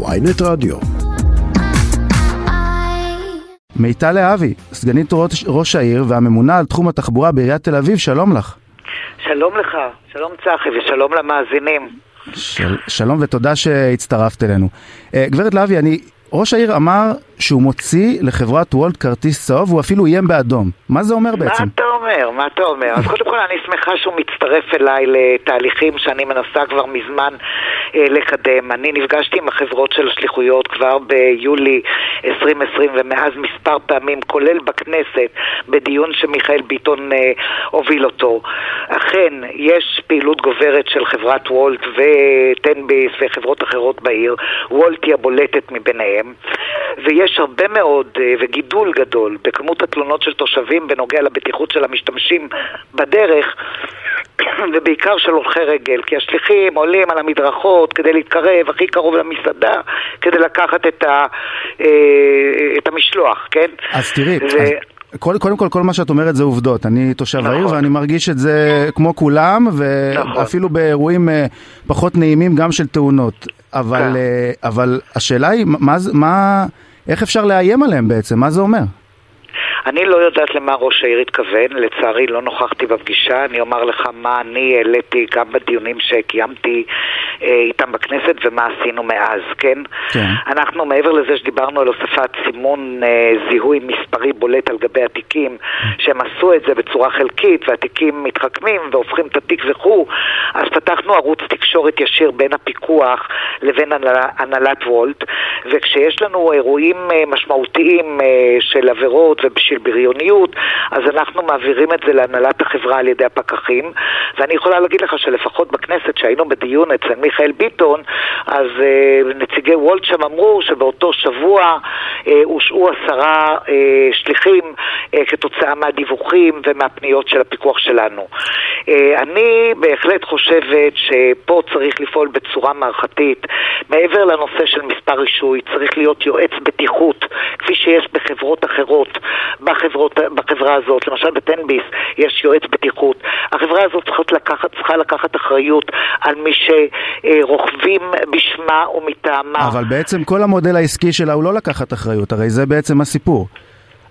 ויינט רדיו. מיטל להבי, סגנית ראש, ראש העיר והממונה על תחום התחבורה בעיריית תל אביב, שלום לך. שלום לך, שלום צחי ושלום למאזינים. של, שלום ותודה שהצטרפת אלינו. Uh, גברת להבי, אני, ראש העיר אמר שהוא מוציא לחברת וולט כרטיס צהוב, הוא אפילו איים באדום. מה זה אומר בעצם? מה אתה אומר? מה אתה אומר? אז קודם כל אני שמחה שהוא מצטרף אליי לתהליכים שאני מנסה כבר מזמן אה, לקדם. אני נפגשתי עם החברות של השליחויות כבר ביולי 2020 ומאז מספר פעמים, כולל בכנסת, בדיון שמיכאל ביטון אה, הוביל אותו. אכן, יש פעילות גוברת של חברת וולט וטנביס וחברות אחרות בעיר. וולט היא הבולטת מביניהם. ויש הרבה מאוד אה, וגידול גדול בכמות התלונות של תושבים בנוגע לבטיחות של המשתמשים בדרך ובעיקר של הולכי רגל, כי השליחים עולים על המדרכות כדי להתקרב הכי קרוב למסעדה כדי לקחת את, ה, אה, את המשלוח, כן? אז תראי, ו... אז... קודם, קודם כל, כל מה שאת אומרת זה עובדות. אני תושב נכון. העיר ואני מרגיש את זה כמו כולם, ואפילו נכון. באירועים אה, פחות נעימים גם של תאונות. אבל, כן. אבל השאלה היא, מה, מה, איך אפשר לאיים עליהם בעצם? מה זה אומר? אני לא יודעת למה ראש העיר התכוון, לצערי לא נוכחתי בפגישה, אני אומר לך מה אני העליתי גם בדיונים שקיימתי אה, איתם בכנסת ומה עשינו מאז, כן? כן. אנחנו מעבר לזה שדיברנו על הוספת סימון אה, זיהוי מספרי בולט על גבי התיקים, שהם עשו את זה בצורה חלקית והתיקים מתחכמים והופכים את התיק וכו', פתחנו ערוץ תקשורת ישיר בין הפיקוח לבין הנהלת וולט, וכשיש לנו אירועים אה, משמעותיים אה, של עבירות ובשביל של בריוניות, אז אנחנו מעבירים את זה להנהלת החברה על ידי הפקחים, ואני יכולה להגיד לך שלפחות בכנסת, שהיינו בדיון אצל מיכאל ביטון, אז uh, נציגי וולט שם אמרו שבאותו שבוע הושעו עשרה שליחים כתוצאה מהדיווחים ומהפניות של הפיקוח שלנו. אני בהחלט חושבת שפה צריך לפעול בצורה מערכתית. מעבר לנושא של מספר רישוי, צריך להיות יועץ בטיחות, כפי שיש בחברות אחרות. בחברות, בחברה הזאת, למשל בטנביס יש יועץ בטיחות. החברה הזאת צריכה לקחת, צריכה לקחת אחריות על מי שרוכבים בשמה ומטעמה. אבל בעצם כל המודל העסקי שלה הוא לא לקחת אחריות, הרי זה בעצם הסיפור.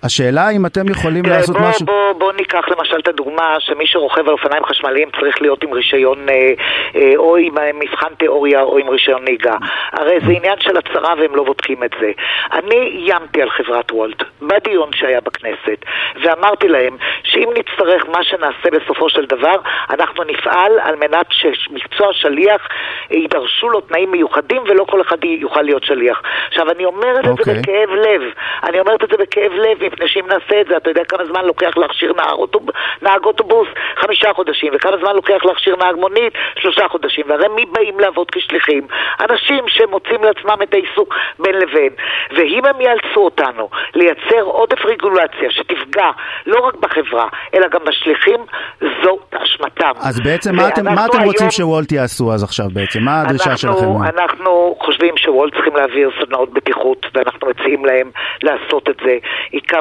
השאלה אם אתם יכולים תראה, לעשות בוא, משהו... בוא, בוא ניקח למשל את הדוגמה שמי שרוכב על אופניים חשמליים צריך להיות עם רישיון אה, אה, או עם אה, מבחן תיאוריה או עם רישיון נהיגה. הרי זה עניין של הצהרה והם לא בודקים את זה. אני איימתי על חברת וולט בדיון שהיה בכנסת ואמרתי להם שאם נצטרך מה שנעשה בסופו של דבר אנחנו נפעל על מנת שמקצוע שליח יידרשו לו תנאים מיוחדים ולא כל אחד יוכל להיות שליח. עכשיו אני אומרת okay. את זה אוקיי. בכאב לב, אני אומרת את זה בכאב לב מפני שאם נעשה את זה, אתה יודע כמה זמן לוקח להכשיר נהג, אוטוב, נהג אוטובוס? חמישה חודשים. וכמה זמן לוקח להכשיר נהג מונית? שלושה חודשים. והרי מי באים לעבוד כשליחים? אנשים שמוצאים לעצמם את העיסוק בין לבין. ואם הם יאלצו אותנו לייצר עודף רגולציה שתפגע לא רק בחברה, אלא גם בשליחים, זו אשמתם. אז בעצם מה אתם, מה אתם היום... רוצים שוולט יעשו אז עכשיו בעצם? מה הדרישה אנחנו, שלכם? אנחנו חושבים שוולט צריכים להעביר סדנאות בטיחות, ואנחנו מציעים להם לעשות את זה.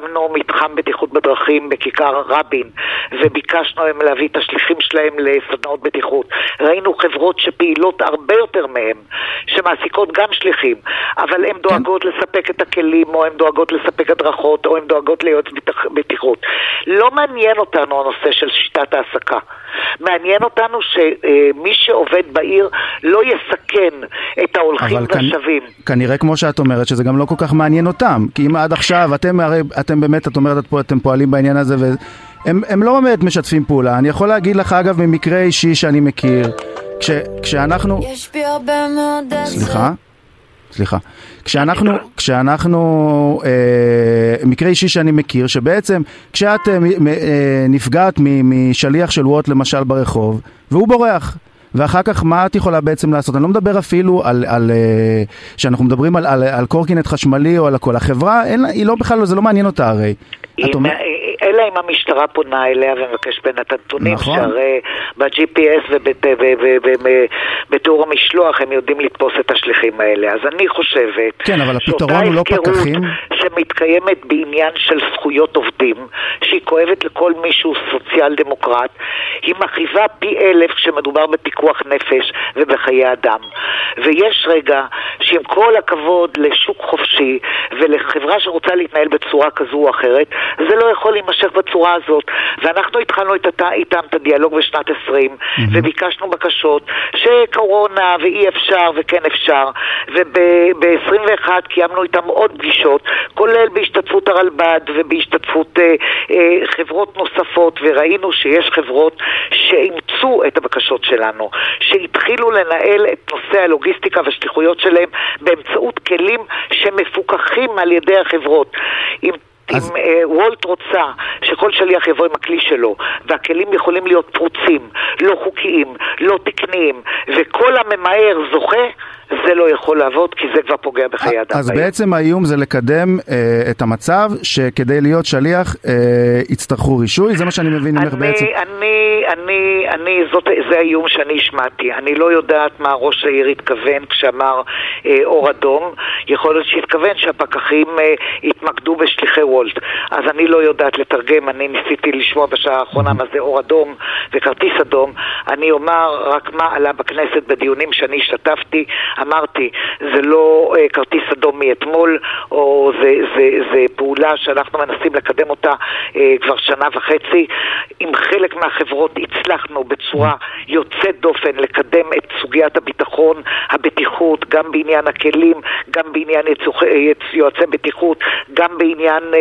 הקמנו מתחם בטיחות בדרכים בכיכר רבין, וביקשנו מהם להביא את השליחים שלהם לסדנאות בטיחות. ראינו חברות שפעילות הרבה יותר מהם, שמעסיקות גם שליחים, אבל הן דואגות. לספק את הכלים, או הן דואגות לספק הדרכות, או הן דואגות ליועץ בטיחות. לא מעניין אותנו הנושא של שיטת העסקה. מעניין אותנו שמי שעובד בעיר לא יסכן את ההולכים והשבים. כנ... כנראה כמו שאת אומרת שזה גם לא כל כך מעניין אותם, כי אם עד עכשיו אתם הרי, אתם באמת, את אומרת, אתם פועלים בעניין הזה והם הם לא באמת משתפים פעולה. אני יכול להגיד לך אגב ממקרה אישי שאני מכיר, כש, כשאנחנו... יש בי הרבה מאוד... סליחה? סליחה. כשאנחנו, כשאנחנו, אה, מקרה אישי שאני מכיר, שבעצם כשאת אה, אה, נפגעת משליח של וואט למשל ברחוב, והוא בורח. ואחר כך מה את יכולה בעצם לעשות? אני לא מדבר אפילו על, על אה, שאנחנו מדברים על, על, על קורקינט חשמלי או על הכל. החברה, אין, היא לא בכלל, זה לא מעניין אותה הרי. את אומר... אלא אם המשטרה פונה אליה ומבקש בין את הנתונים, נכון. שהרי ב-GPS ובתיאור המשלוח הם יודעים לתפוס את השליחים האלה. אז אני חושבת... כן, אבל הפתרון הוא לא פקחים. שמתקיימת בעניין של זכויות עובדים, שהיא כואבת לכל מי שהוא סוציאל דמוקרט, היא מכאיבה פי אלף כשמדובר בפיקוח נפש ובחיי אדם. ויש רגע שעם כל הכבוד לשוק חופשי ולחברה שרוצה להתנהל בצורה כזו או אחרת, זה לא יכול להימשך בצורה הזאת. ואנחנו התחלנו את, איתם את הדיאלוג בשנת 20, mm-hmm. וביקשנו בקשות שקורונה ואי אפשר וכן אפשר, וב-21 קיימנו איתם עוד פגישות, כולל בהשתתפות הרלב"ד ובהשתתפות אה, אה, חברות נוספות, וראינו שיש חברות שאימצו את הבקשות שלנו, שהתחילו לנהל את נושא הלוגיסטיקה והשליחויות שלהם באמצעות כלים שמפוקחים על ידי החברות. אם אז... אם אה, וולט רוצה שכל שליח יבוא עם הכלי שלו, והכלים יכולים להיות פרוצים, לא חוקיים, לא תקניים, וכל הממהר זוכה, זה לא יכול לעבוד כי זה כבר פוגע בחיי אדם. אז ביום. בעצם האיום זה לקדם אה, את המצב שכדי להיות שליח אה, יצטרכו רישוי, זה מה שאני מבין ממך בעצם. אני, אני, אני, זאת, זה האיום שאני השמעתי. אני לא יודעת מה ראש העיר התכוון כשאמר אה, אור אדום. יכול להיות שהתכוון שהפקחים אה, יתמקדו בשליחי וולט. אז אני לא יודעת לתרגם, אני ניסיתי לשמוע בשעה האחרונה מה זה אור אדום וכרטיס אדום. אני אומר רק מה עלה בכנסת בדיונים שאני השתתפתי. אמרתי, זה לא אה, כרטיס אדום מאתמול, או זה, זה, זה פעולה שאנחנו מנסים לקדם אותה אה, כבר שנה וחצי. עם חלק מהחברות הצלחנו בצורה יוצאת דופן לקדם את סוגיית הביטחון, הבטיחות, גם בעניין הכלים, גם בעניין יצוח, יועצי בטיחות, גם בעניין אה, אה,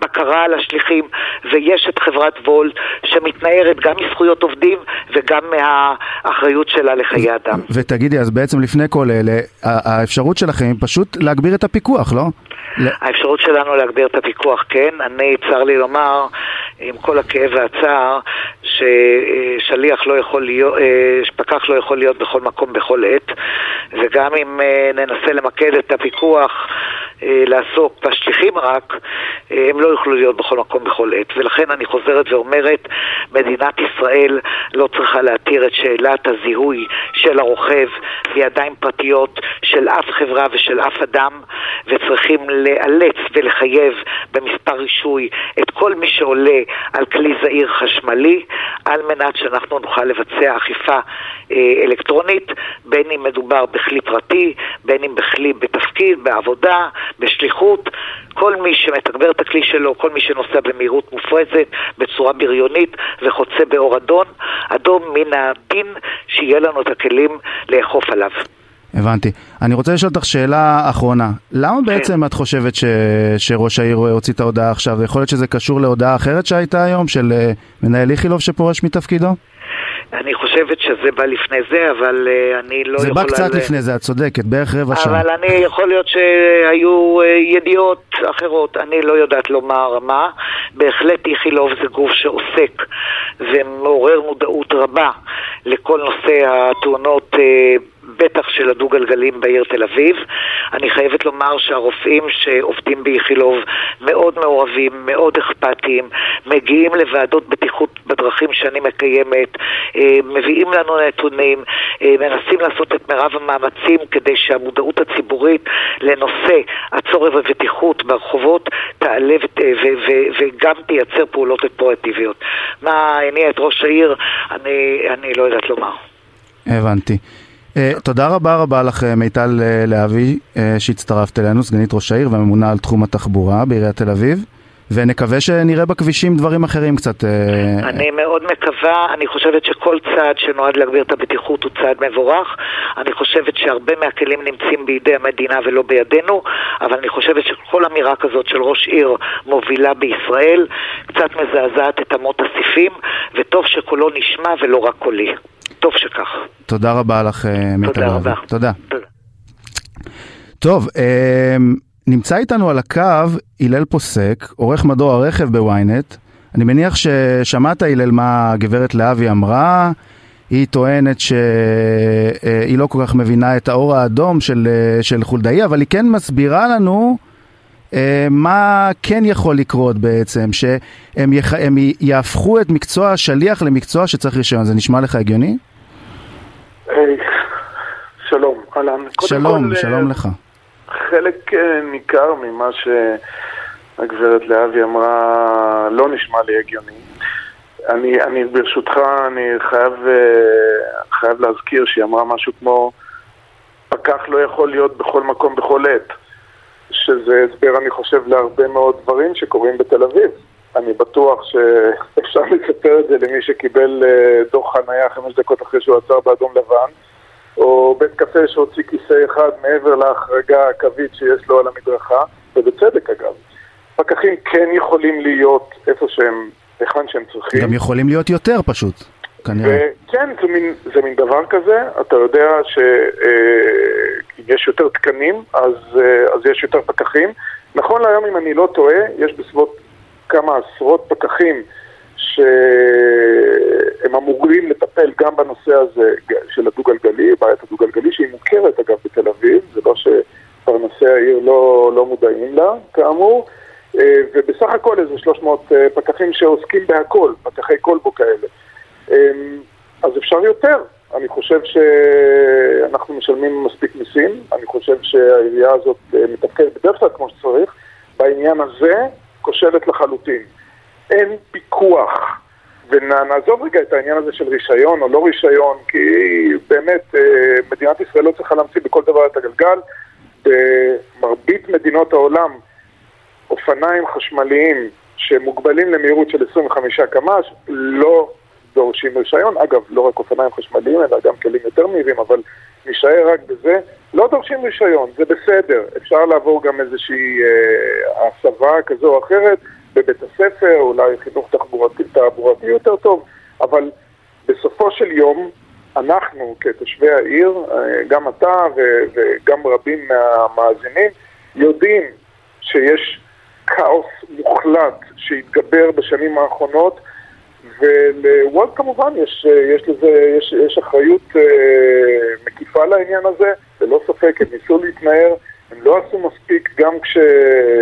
בקרה על השליחים, ויש את חברת וולט שמתנערת גם מזכויות עובדים וגם מהאחריות שלה לחיי אדם. ותגידי, אז בעצם לפני כל... כל אלה, האפשרות שלכם היא פשוט להגביר את הפיקוח, לא? האפשרות שלנו להגביר את הפיקוח, כן. אני, צר לי לומר, עם כל הכאב והצער, ששליח לא יכול להיות, אה, שפקח לא יכול להיות בכל מקום בכל עת, וגם אם אה, ננסה למקד את הפיקוח אה, לעסוק בשליחים רק, הם לא יוכלו להיות בכל מקום בכל עת. ולכן אני חוזרת ואומרת, מדינת ישראל לא צריכה להתיר את שאלת הזיהוי של הרוכב בידיים פרטיות של אף חברה ושל אף אדם, וצריכים לאלץ ולחייב במספר רישוי את כל מי שעולה על כלי זעיר חשמלי, על מנת שאנחנו נוכל לבצע אכיפה אה, אלקטרונית, בין אם מדובר בכלי פרטי, בין אם בכלי בתפקיד, בעבודה, בשליחות. כל מי שמתגבר את הכלי שלו, כל מי שנוסע במהירות מופרזת, בצורה בריונית וחוצה באור אדום, אדום מן הדין שיהיה לנו את הכלים לאכוף עליו. הבנתי. אני רוצה לשאול אותך שאלה אחרונה. למה כן. בעצם את חושבת ש... שראש העיר הוציא את ההודעה עכשיו? יכול להיות שזה קשור להודעה אחרת שהייתה היום, של אה, מנהל איכילוב שפורש מתפקידו? אני חושבת שזה בא לפני זה, אבל uh, אני לא זה יכולה... זה בא קצת ל... לפני זה, את צודקת, בערך רבע שעה. אבל אני, יכול להיות שהיו uh, ידיעות אחרות, אני לא יודעת לומר מה. בהחלט איכילוב זה גוף שעוסק ומעורר מודעות רבה לכל נושא התאונות uh, בטח של הדו-גלגלים בעיר תל אביב. אני חייבת לומר שהרופאים שעובדים באיכילוב מאוד מעורבים, מאוד אכפתיים, מגיעים לוועדות בטיחות בדרכים שאני מקיימת, אה, מביאים לנו נתונים, אה, מנסים לעשות את מירב המאמצים כדי שהמודעות הציבורית לנושא הצורך בבטיחות ברחובות תעלה וגם תייצר פעולות אופרטיביות. מה הניע את ראש העיר, אני, אני לא יודעת לומר. הבנתי. Uh, תודה רבה רבה לך אה, מיטל uh, להבי uh, שהצטרפת אלינו, סגנית ראש העיר והממונה על תחום התחבורה בעיריית תל אביב ונקווה שנראה בכבישים דברים אחרים קצת. אני מאוד מקווה, אני חושבת שכל צעד שנועד להגביר את הבטיחות הוא צעד מבורך. אני חושבת שהרבה מהכלים נמצאים בידי המדינה ולא בידינו, אבל אני חושבת שכל אמירה כזאת של ראש עיר מובילה בישראל קצת מזעזעת את אמות הסיפים, וטוב שקולו נשמע ולא רק קולי. טוב שכך. תודה רבה לך, אה, מיטל תודה רבה. תודה. טוב, אה, נמצא איתנו על הקו הלל פוסק, עורך מדור הרכב בוויינט. אני מניח ששמעת, הלל, מה הגברת להבי אמרה. היא טוענת שהיא אה, לא כל כך מבינה את האור האדום של, של חולדאי, אבל היא כן מסבירה לנו מה כן יכול לקרות בעצם, שהם יח... יהפכו את מקצוע השליח למקצוע שצריך רישיון. זה נשמע לך הגיוני? שלום, אהלן. שלום, כל, שלום לך. חלק ניכר ממה שהגברת להבי אמרה לא נשמע לי הגיוני. אני, אני ברשותך, אני חייב, חייב להזכיר שהיא אמרה משהו כמו פקח לא יכול להיות בכל מקום בכל עת. שזה הסבר, אני חושב, להרבה מאוד דברים שקורים בתל אביב. אני בטוח שאפשר לספר את זה למי שקיבל אה, דוח חנייה חמש דקות אחרי שהוא עצר באדום לבן, או בית קפה שהוציא כיסא אחד מעבר להחרגה הקווית שיש לו על המדרכה, ובצדק אגב. פקחים כן יכולים להיות איפה שהם, היכן שהם צריכים. גם יכולים להיות יותר פשוט. כנראה. כן, זה מין, זה מין דבר כזה, אתה יודע שאם אה, יש יותר תקנים, אז, אה, אז יש יותר פקחים. נכון להיום, אם אני לא טועה, יש בסביבות כמה עשרות פקחים שהם אמורים לטפל גם בנושא הזה של הדו-גלגלי, בעיית הדו-גלגלי, שהיא מוכרת אגב בתל אביב, זה לא שפרנסי העיר לא, לא מודעים לה, כאמור. אה, ובסך הכל איזה 300 פקחים שעוסקים בהכל, פקחי כלבו כאלה. אמ, אז אפשר יותר. אני חושב שאנחנו משלמים מספיק מיסים, אני חושב שהעירייה הזאת אה, מתפקדת בדרך כלל כמו שצריך, בעניין הזה כושלת לחלוטין. אין פיקוח, ונעזוב רגע את העניין הזה של רישיון או לא רישיון, כי באמת אה, מדינת ישראל לא צריכה להמציא בכל דבר את הגלגל. במרבית מדינות העולם אופניים חשמליים שמוגבלים למהירות של 25 קמ"ש לא דורשים רישיון. אגב, לא רק אופניים חשמליים, אלא גם כלים יותר מהירים, אבל נשאר רק בזה. לא דורשים רישיון, זה בסדר. אפשר לעבור גם איזושהי אה, הסבה כזו או אחרת בבית הספר, אולי חינוך תחבורתי, תעבורתי יותר טוב, אבל בסופו של יום, אנחנו כתושבי העיר, אה, גם אתה וגם רבים מהמאזינים, יודעים שיש כאוס מוחלט שהתגבר בשנים האחרונות ולוולט כמובן יש, יש לזה, יש, יש אחריות אה, מקיפה לעניין הזה, ללא ספק, הם ניסו להתנער, הם לא עשו מספיק גם כש,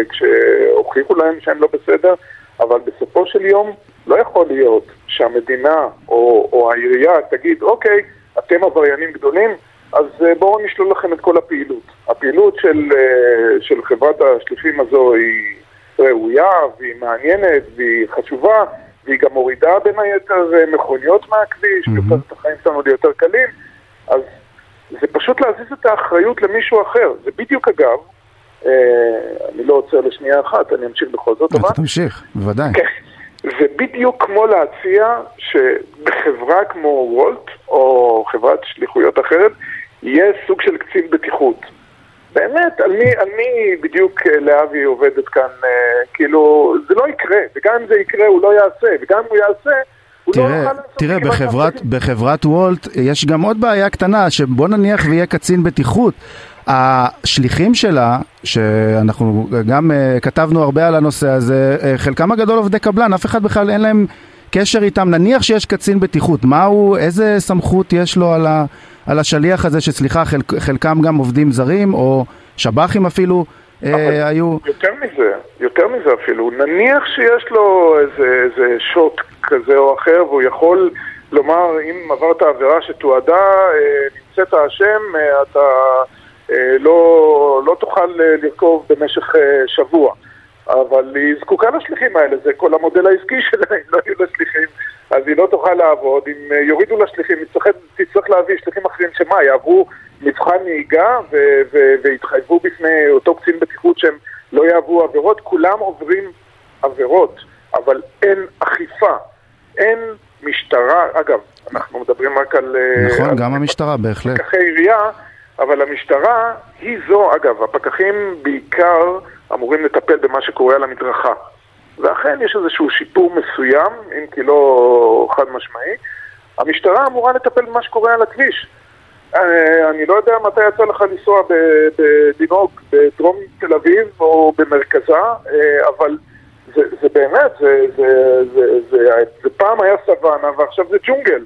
כשהוכיחו להם שהם לא בסדר, אבל בסופו של יום לא יכול להיות שהמדינה או, או העירייה תגיד, אוקיי, אתם עבריינים גדולים, אז אה, בואו נשלול לכם את כל הפעילות. הפעילות של, אה, של חברת השליחים הזו היא ראויה והיא מעניינת והיא חשובה, והיא גם מורידה בין היתר אה, מכוניות מהכביש, mm-hmm. את החיים שלנו ליותר קלים, אז זה פשוט להזיז את האחריות למישהו אחר. זה בדיוק אגב, אה, אני לא עוצר לשנייה אחת, אני אמשיך בכל זאת, אבל... תמשיך, בוודאי. כן. זה בדיוק כמו להציע שבחברה כמו וולט, או חברת שליחויות אחרת, יהיה סוג של קצין בטיחות. באמת, על מי, על מי בדיוק אה, להבי עובדת כאן, אה, כאילו, זה לא יקרה, וגם אם זה יקרה הוא לא יעשה, וגם אם הוא יעשה, תראה, לא. תראה, בחברת, בחברת וולט יש גם עוד בעיה קטנה, שבוא נניח ויהיה קצין בטיחות. השליחים שלה, שאנחנו גם uh, כתבנו הרבה על הנושא הזה, uh, חלקם הגדול עובדי קבלן, אף אחד בכלל אין להם קשר איתם, נניח שיש קצין בטיחות, מה הוא, איזה סמכות יש לו על, ה, על השליח הזה, שסליחה, חל, חלקם גם עובדים זרים, או שב"חים אפילו, אה, היו... יותר מזה, יותר מזה אפילו, נניח שיש לו איזה, איזה שוט כזה או אחר, והוא יכול לומר, אם עברת עבירה שתועדה, אה, נמצאת האשם, אה, אתה אה, לא, לא תוכל אה, לרכוב במשך אה, שבוע. אבל היא זקוקה לשליחים האלה, זה כל המודל העסקי שלה, אם לא יהיו לה שליחים, אז היא לא תוכל לעבוד. אם אה, יורידו לה שליחים, היא תצטרך להביא שליחים אחרים שמה, יעברו מבחן נהיגה ויתחייבו בפני אותו קצין בטיחות שהם לא יעברו עבירות, כולם עוברים עבירות, אבל אין אכיפה, אין משטרה, אגב, אנחנו מדברים רק על... אה, נכון, על גם המשטרה, בהחלט. פקחי עירייה, אבל המשטרה היא זו, אגב, הפקחים בעיקר... אמורים לטפל במה שקורה על המדרכה. ואכן יש איזשהו שיפור מסוים, אם כי לא חד משמעי. המשטרה אמורה לטפל במה שקורה על הכביש. אה, אני לא יודע מתי יצא לך לנסוע בדינוג בדרום תל אביב או במרכזה, אה, אבל זה, זה באמת, זה, זה, זה, זה, זה פעם היה סוואנה ועכשיו זה ג'ונגל.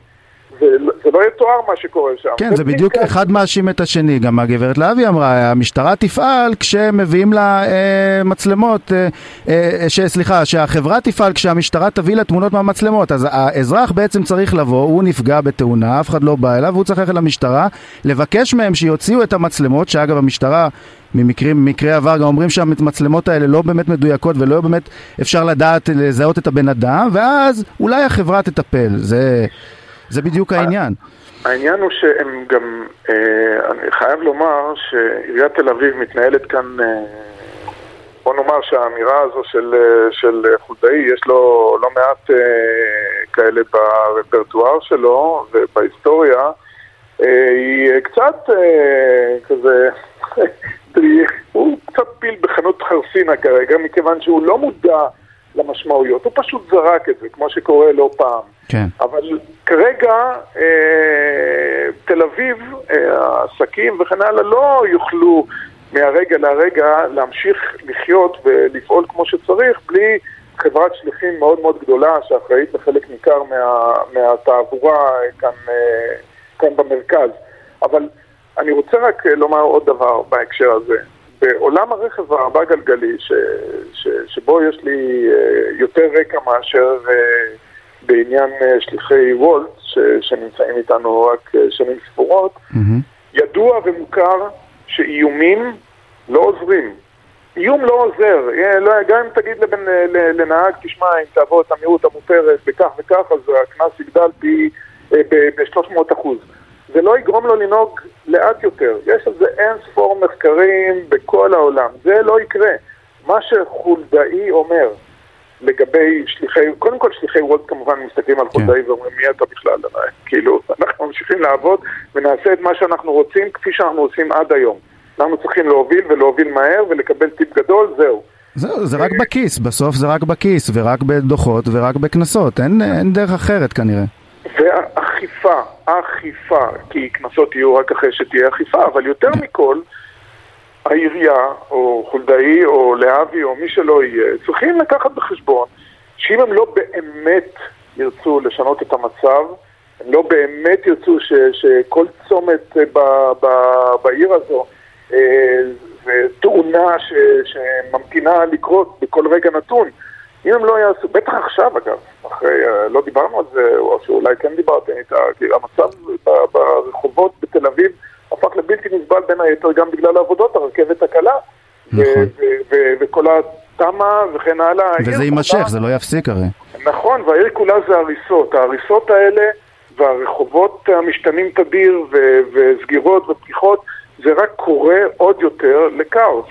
זה, לא יתואר מה שקורה שם. כן, זה בדיוק אחד מאשים את השני. גם הגברת להבי אמרה, המשטרה תפעל כשמביאים לה אה, מצלמות, אה, אה, ש, סליחה, שהחברה תפעל כשהמשטרה תביא לה תמונות מהמצלמות. אז האזרח בעצם צריך לבוא, הוא נפגע בתאונה, אף אחד לא בא אליו, והוא צריך ללכת למשטרה, לבקש מהם שיוציאו את המצלמות, שאגב המשטרה... ממקרים, ממקרי עבר, גם אומרים שהמצלמות האלה לא באמת מדויקות ולא באמת אפשר לדעת, לזהות את הבן אדם, ואז אולי החברה תטפל, זה, זה בדיוק העניין. העניין הוא שהם גם, אה, אני חייב לומר שעיריית תל אביב מתנהלת כאן, אה, בוא נאמר שהאמירה הזו של, אה, של חולדאי, יש לו לא מעט כאלה ברפרטואר שלו ובהיסטוריה, היא קצת כזה, הוא קצת פיל בחנות חרסינה כרגע, מכיוון שהוא לא מודע למשמעויות, הוא פשוט זרק את זה, כמו שקורה לא פעם. כן. אבל כרגע אה, תל אביב, אה, העסקים וכן הלאה לא יוכלו מהרגע להרגע להמשיך לחיות ולפעול כמו שצריך בלי חברת שליחים מאוד מאוד גדולה שאחראית לחלק ניכר מה, מהתעבורה כאן, אה, כאן במרכז. אבל אני רוצה רק לומר עוד דבר בהקשר הזה. בעולם הרכב הארבע גלגלי, ש, ש, שבו יש לי uh, יותר רקע מאשר uh, בעניין uh, שליחי וולט, ש, שנמצאים איתנו רק uh, שנים ספורות, mm-hmm. ידוע ומוכר שאיומים לא עוזרים. איום לא עוזר, לא, גם אם תגיד לבן, לנהג, תשמע, אם תעבור את המהירות המותרת בכך וכך, אז הקנס יגדל פי ב-300 אחוז. זה לא יגרום לו לנהוג לאט יותר. יש על זה אין ספור מחקרים בכל העולם. זה לא יקרה. מה שחולדאי אומר לגבי שליחי, קודם כל שליחי וולט כמובן מסתכלים על כן. חולדאי ואומרים מי אתה בכלל, כאילו, אנחנו ממשיכים לעבוד ונעשה את מה שאנחנו רוצים כפי שאנחנו עושים עד היום. אנחנו צריכים להוביל ולהוביל מהר ולקבל טיפ גדול, זהו. זהו, זה רק בכיס, בסוף זה רק בכיס ורק בדוחות ורק בקנסות, אין, אין דרך אחרת כנראה. ואכיפה, אכיפה, כי קנסות יהיו רק אחרי שתהיה אכיפה, אבל יותר מכל, העירייה, או חולדאי, או להבי, או מי שלא יהיה, צריכים לקחת בחשבון שאם הם לא באמת ירצו לשנות את המצב, הם לא באמת ירצו ש, שכל צומת ב, ב, בעיר הזו אה, זה תאונה ש, שממתינה לקרות בכל רגע נתון, אם הם לא יעשו, בטח עכשיו אגב, אחרי, אה, לא דיברנו על זה, או שאולי כן דיברתם איתה, כי המצב ברחובות בתל אביב הפך לבלתי נסבל בין היתר גם בגלל העבודות, הרכבת הקלה. נכון. וכל התמ"א וכן הלאה. וזה יימשך, זה לא יפסיק הרי. נכון, והעיר כולה זה הריסות. ההריסות האלה והרחובות המשתנים תדיר וסגירות ופתיחות, זה רק קורה עוד יותר לכאוס.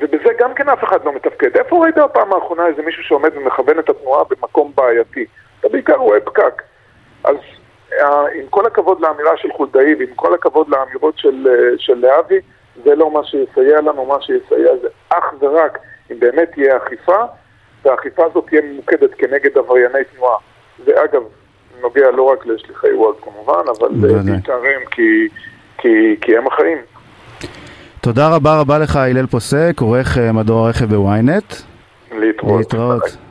ובזה גם כן אף אחד לא מתפקד. איפה ראית בפעם האחרונה איזה מישהו שעומד ומכוון את התנועה במקום בעייתי? אתה בעיקר רואה פקק. אז עם כל הכבוד לאמירה של חולדאי ועם כל הכבוד לאמירות של, אה, של להבי, זה לא מה שיסייע לנו, מה שיסייע זה אך ורק אם באמת תהיה אכיפה, והאכיפה הזאת תהיה ממוקדת כנגד עברייני תנועה. זה אגב נוגע לא רק לשליחי וולט כמובן, אבל בעיקר הם כי, כי, כי הם החיים. תודה רבה רבה לך הלל פוסק, עורך אה, מדור הרכב בוויינט. להתראות. להתראות.